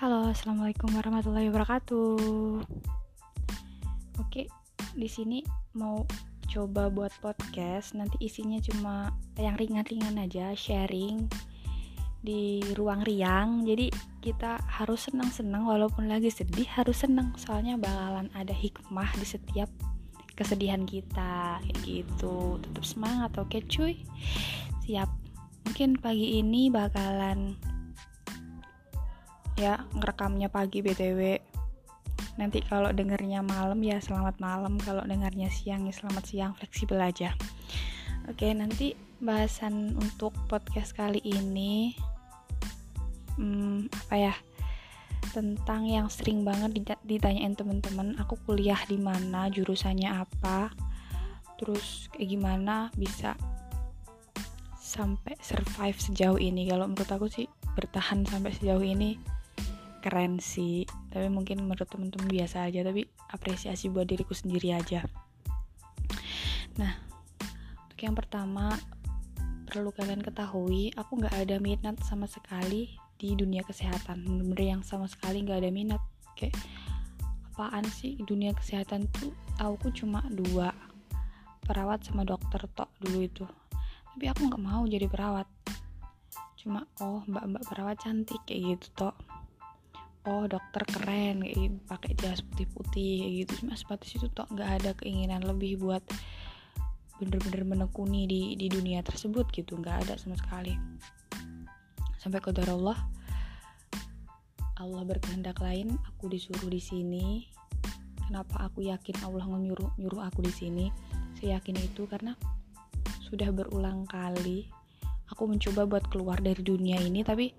Halo, assalamualaikum warahmatullahi wabarakatuh. Oke, di sini mau coba buat podcast. Nanti isinya cuma yang ringan-ringan aja, sharing di ruang riang. Jadi kita harus senang-senang walaupun lagi sedih harus senang. Soalnya bakalan ada hikmah di setiap kesedihan kita kayak gitu. Tetap semangat, oke cuy. Siap. Mungkin pagi ini bakalan ya ngerekamnya pagi btw nanti kalau dengarnya malam ya selamat malam. Kalau dengarnya siang ya selamat siang. Fleksibel aja. Oke nanti bahasan untuk podcast kali ini hmm, apa ya tentang yang sering banget ditanyain teman-teman aku kuliah di mana jurusannya apa terus kayak gimana bisa sampai survive sejauh ini. Kalau menurut aku sih bertahan sampai sejauh ini keren sih. Tapi mungkin menurut temen-temen biasa aja tapi apresiasi buat diriku sendiri aja. Nah untuk yang pertama perlu kalian ketahui aku nggak ada minat sama sekali di dunia kesehatan. Bener-bener yang sama sekali nggak ada minat. Kayak apaan sih dunia kesehatan tuh? Aku cuma dua perawat sama dokter tok dulu itu. Tapi aku nggak mau jadi perawat. Cuma oh mbak-mbak perawat cantik kayak gitu tok oh dokter keren kayak pakai jas putih-putih gitu. Cuma sebatas itu toh nggak ada keinginan lebih buat bener-bener menekuni di di dunia tersebut gitu. Nggak ada sama sekali. Sampai ke Allah Allah berkehendak lain aku disuruh di sini. Kenapa aku yakin Allah menyuruh nyuruh aku di sini? Saya yakin itu karena sudah berulang kali aku mencoba buat keluar dari dunia ini tapi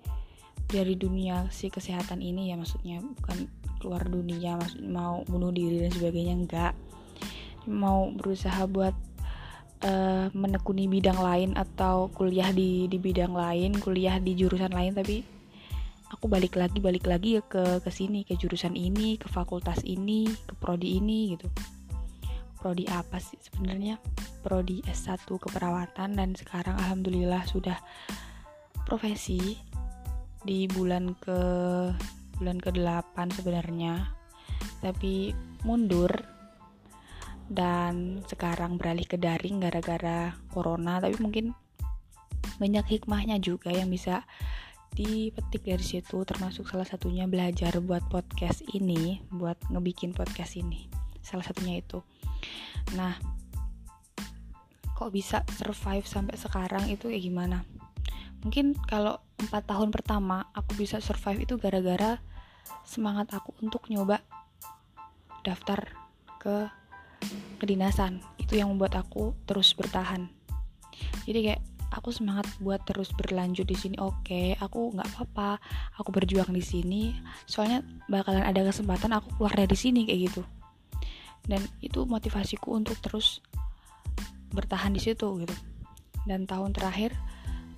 dari dunia si kesehatan ini ya maksudnya bukan keluar dunia maksud mau bunuh diri dan sebagainya enggak. Mau berusaha buat uh, menekuni bidang lain atau kuliah di di bidang lain kuliah di jurusan lain tapi aku balik lagi balik lagi ya ke ke sini ke jurusan ini ke fakultas ini ke prodi ini gitu. Prodi apa sih sebenarnya? Prodi S1 keperawatan dan sekarang alhamdulillah sudah profesi di bulan ke bulan ke-8 sebenarnya. Tapi mundur. Dan sekarang beralih ke daring gara-gara corona. Tapi mungkin banyak hikmahnya juga yang bisa dipetik dari situ. Termasuk salah satunya belajar buat podcast ini. Buat ngebikin podcast ini. Salah satunya itu. Nah kok bisa survive sampai sekarang? Itu kayak gimana? Mungkin kalau empat tahun pertama aku bisa survive itu gara-gara semangat aku untuk nyoba daftar ke kedinasan. Itu yang membuat aku terus bertahan. Jadi kayak aku semangat buat terus berlanjut di sini. Oke okay, aku nggak apa-apa. Aku berjuang di sini. Soalnya bakalan ada kesempatan aku keluar dari sini kayak gitu. Dan itu motivasiku untuk terus bertahan di situ gitu. Dan tahun terakhir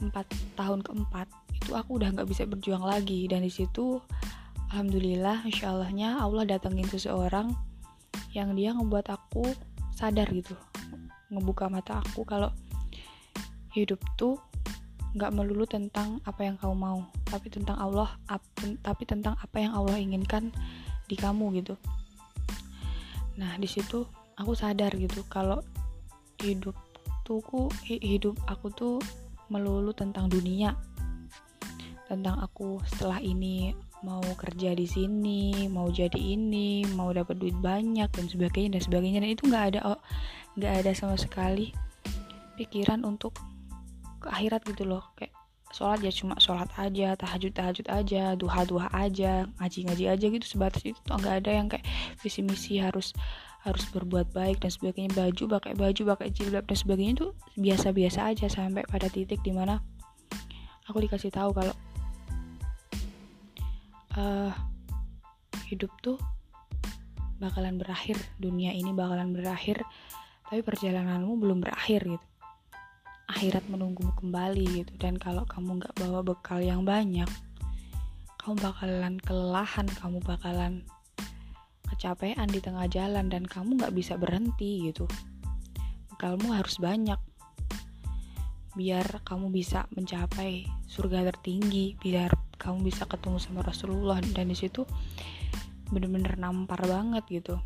empat tahun keempat itu aku udah nggak bisa berjuang lagi. Dan di situ alhamdulillah insya Allahnya Allah datengin seseorang yang dia ngebuat aku sadar gitu. Ngebuka mata aku kalau hidup tuh nggak melulu tentang apa yang kamu mau tapi tentang Allah ap, tapi tentang apa yang Allah inginkan di kamu gitu. Nah di situ aku sadar gitu kalau hidup tuh hidup aku tuh melulu tentang dunia tentang aku setelah ini mau kerja di sini mau jadi ini mau dapat duit banyak dan sebagainya dan sebagainya. Dan itu nggak ada oh, nggak oh, ada sama sekali pikiran untuk ke akhirat gitu loh. Kayak sholat ya cuma sholat aja tahajud tahajud aja duha duha aja ngaji ngaji aja gitu. Sebatas itu tuh nggak ada yang kayak visi misi harus harus berbuat baik dan sebagainya. Baju pakai baju pakai jilbab dan sebagainya itu biasa-biasa aja sampai pada titik di mana aku dikasih tahu kalau uh, hidup tuh bakalan berakhir. Dunia ini bakalan berakhir tapi perjalananmu belum berakhir gitu. Akhirat menunggumu kembali gitu. Dan kalau kamu nggak bawa bekal yang banyak kamu bakalan kelelahan kamu bakalan kecapean di tengah jalan dan kamu nggak bisa berhenti gitu. Bekalmu harus banyak. Biar kamu bisa mencapai surga tertinggi biar kamu bisa ketemu sama Rasulullah. Dan di situ bener-bener nampar banget gitu